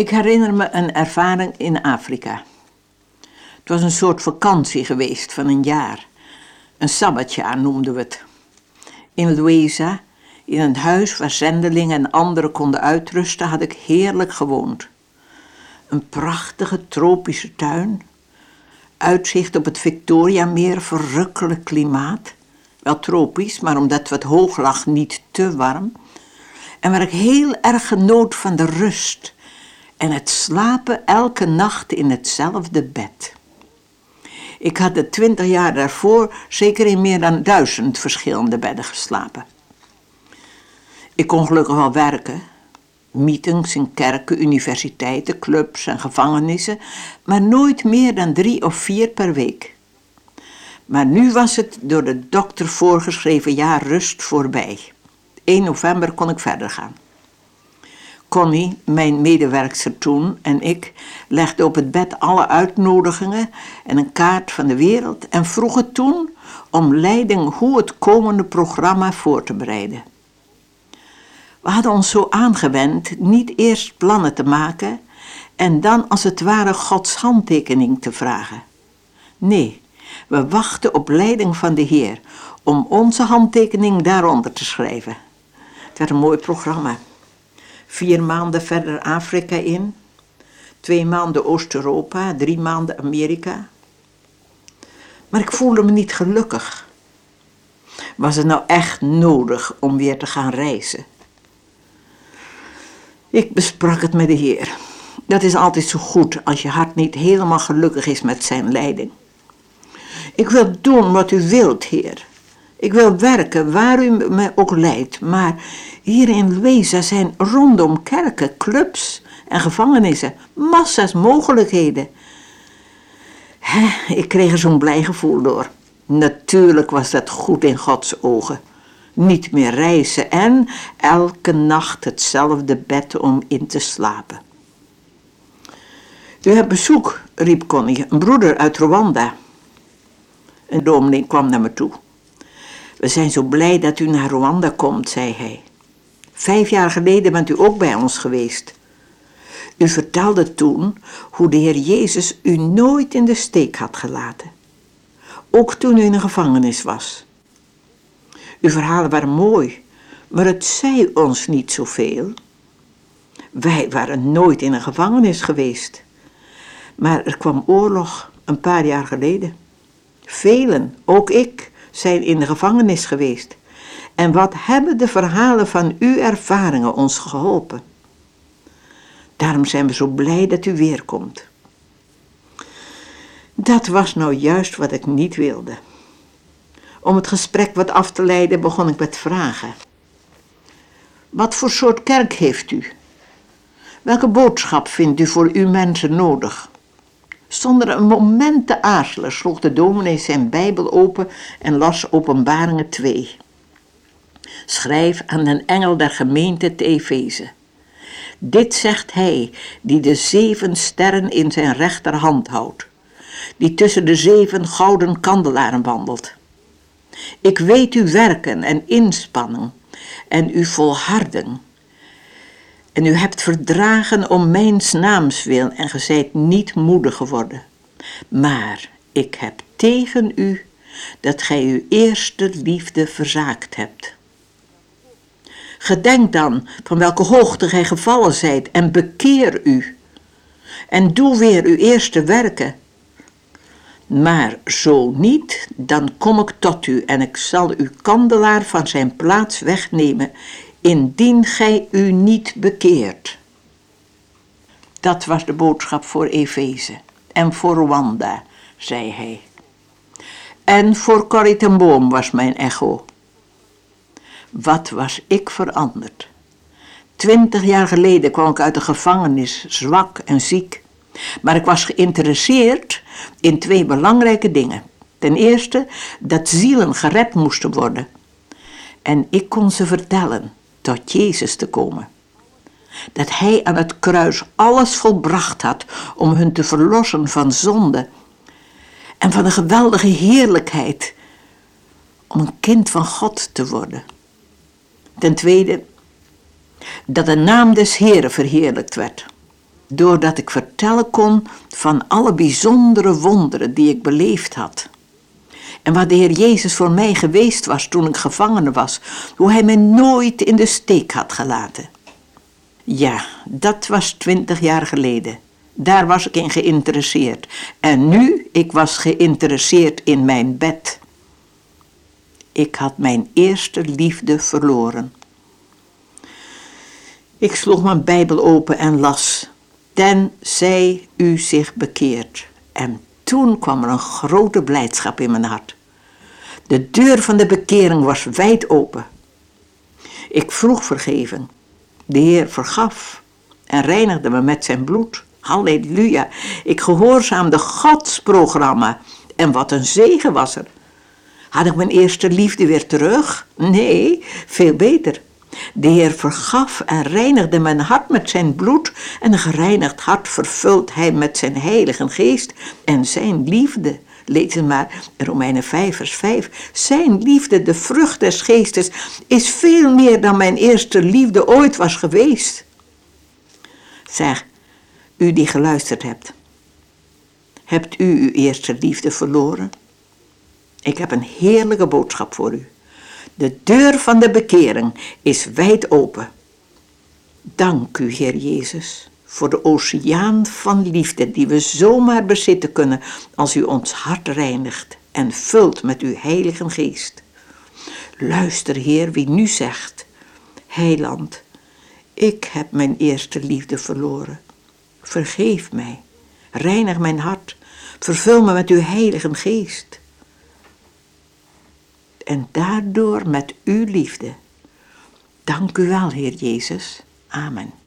Ik herinner me een ervaring in Afrika. Het was een soort vakantie geweest van een jaar. Een sabbatjaar noemden we het. In Luisa, in een huis waar zendelingen en anderen konden uitrusten, had ik heerlijk gewoond. Een prachtige tropische tuin, uitzicht op het Victoriameer, verrukkelijk klimaat. Wel tropisch, maar omdat het hoog lag niet te warm. En waar ik heel erg genoot van de rust en het slapen elke nacht in hetzelfde bed. Ik had de twintig jaar daarvoor zeker in meer dan duizend verschillende bedden geslapen. Ik kon gelukkig wel werken. Meetings in kerken, universiteiten, clubs en gevangenissen, maar nooit meer dan drie of vier per week. Maar nu was het door de dokter voorgeschreven jaar rust voorbij. 1 november kon ik verder gaan. Connie, mijn medewerkster toen, en ik legden op het bed alle uitnodigingen en een kaart van de wereld en vroegen toen om leiding hoe het komende programma voor te bereiden. We hadden ons zo aangewend niet eerst plannen te maken en dan als het ware Gods handtekening te vragen. Nee, we wachten op leiding van de Heer om onze handtekening daaronder te schrijven. Het werd een mooi programma. Vier maanden verder Afrika in, twee maanden Oost-Europa, drie maanden Amerika. Maar ik voelde me niet gelukkig. Was het nou echt nodig om weer te gaan reizen? Ik besprak het met de Heer. Dat is altijd zo goed als je hart niet helemaal gelukkig is met zijn leiding. Ik wil doen wat u wilt, Heer. Ik wil werken waar u me ook leidt, maar hier in Louisa zijn rondom kerken, clubs en gevangenissen massa's mogelijkheden. ik kreeg er zo'n blij gevoel door. Natuurlijk was dat goed in Gods ogen. Niet meer reizen en elke nacht hetzelfde bed om in te slapen. U hebt bezoek, riep Connie, een broeder uit Rwanda. Een dominee kwam naar me toe. We zijn zo blij dat u naar Rwanda komt, zei hij. Vijf jaar geleden bent u ook bij ons geweest. U vertelde toen hoe de Heer Jezus u nooit in de steek had gelaten. Ook toen u in een gevangenis was. Uw verhalen waren mooi, maar het zei ons niet zoveel. Wij waren nooit in een gevangenis geweest. Maar er kwam oorlog een paar jaar geleden. Velen, ook ik, zijn in de gevangenis geweest. En wat hebben de verhalen van uw ervaringen ons geholpen? Daarom zijn we zo blij dat u weer komt. Dat was nou juist wat ik niet wilde. Om het gesprek wat af te leiden begon ik met vragen. Wat voor soort kerk heeft u? Welke boodschap vindt u voor uw mensen nodig? Zonder een moment te aarzelen sloeg de dominee zijn Bijbel open en las Openbaringen 2. Schrijf aan den engel der gemeente te Efeze. Dit zegt hij die de zeven sterren in zijn rechterhand houdt, die tussen de zeven gouden kandelaren wandelt. Ik weet uw werken en inspanning en uw volharding. En u hebt verdragen om mijn naams wil en ge zijt niet moedig geworden. Maar ik heb tegen u dat gij uw eerste liefde verzaakt hebt. Gedenk dan van welke hoogte gij gevallen zijt en bekeer u. En doe weer uw eerste werken. Maar zo niet, dan kom ik tot u en ik zal uw kandelaar van zijn plaats wegnemen, indien gij u niet bekeert. Dat was de boodschap voor Efeze en voor Rwanda, zei hij. En voor Corrie ten Boom was mijn echo. Wat was ik veranderd? Twintig jaar geleden kwam ik uit de gevangenis, zwak en ziek. Maar ik was geïnteresseerd in twee belangrijke dingen. Ten eerste dat zielen gered moesten worden. En ik kon ze vertellen tot Jezus te komen. Dat Hij aan het kruis alles volbracht had om hun te verlossen van zonde en van de geweldige heerlijkheid om een kind van God te worden. Ten tweede, dat de naam des Heren verheerlijkt werd. doordat ik vertellen kon van alle bijzondere wonderen die ik beleefd had. En wat de Heer Jezus voor mij geweest was toen ik gevangene was, hoe Hij mij nooit in de steek had gelaten. Ja, dat was twintig jaar geleden. Daar was ik in geïnteresseerd. En nu, ik was geïnteresseerd in mijn bed. Ik had mijn eerste liefde verloren. Ik sloeg mijn Bijbel open en las. Tenzij u zich bekeert. En toen kwam er een grote blijdschap in mijn hart. De deur van de bekering was wijd open. Ik vroeg vergeving. De Heer vergaf en reinigde me met zijn bloed. Halleluja. Ik gehoorzaamde Gods programma. En wat een zegen was er. Had ik mijn eerste liefde weer terug? Nee, veel beter. De Heer vergaf en reinigde mijn hart met zijn bloed en een gereinigd hart vervult hij met zijn heilige geest en zijn liefde. Lees maar, Romeinen 5 vers 5. Zijn liefde, de vrucht des geestes, is veel meer dan mijn eerste liefde ooit was geweest. Zeg, u die geluisterd hebt, hebt u uw eerste liefde verloren? Ik heb een heerlijke boodschap voor u. De deur van de bekering is wijd open. Dank u, Heer Jezus, voor de oceaan van liefde die we zomaar bezitten kunnen als u ons hart reinigt en vult met uw heilige geest. Luister, Heer, wie nu zegt, Heiland, ik heb mijn eerste liefde verloren. Vergeef mij, reinig mijn hart, vervul me met uw heilige geest en daardoor met uw liefde. Dank u wel, Heer Jezus. Amen.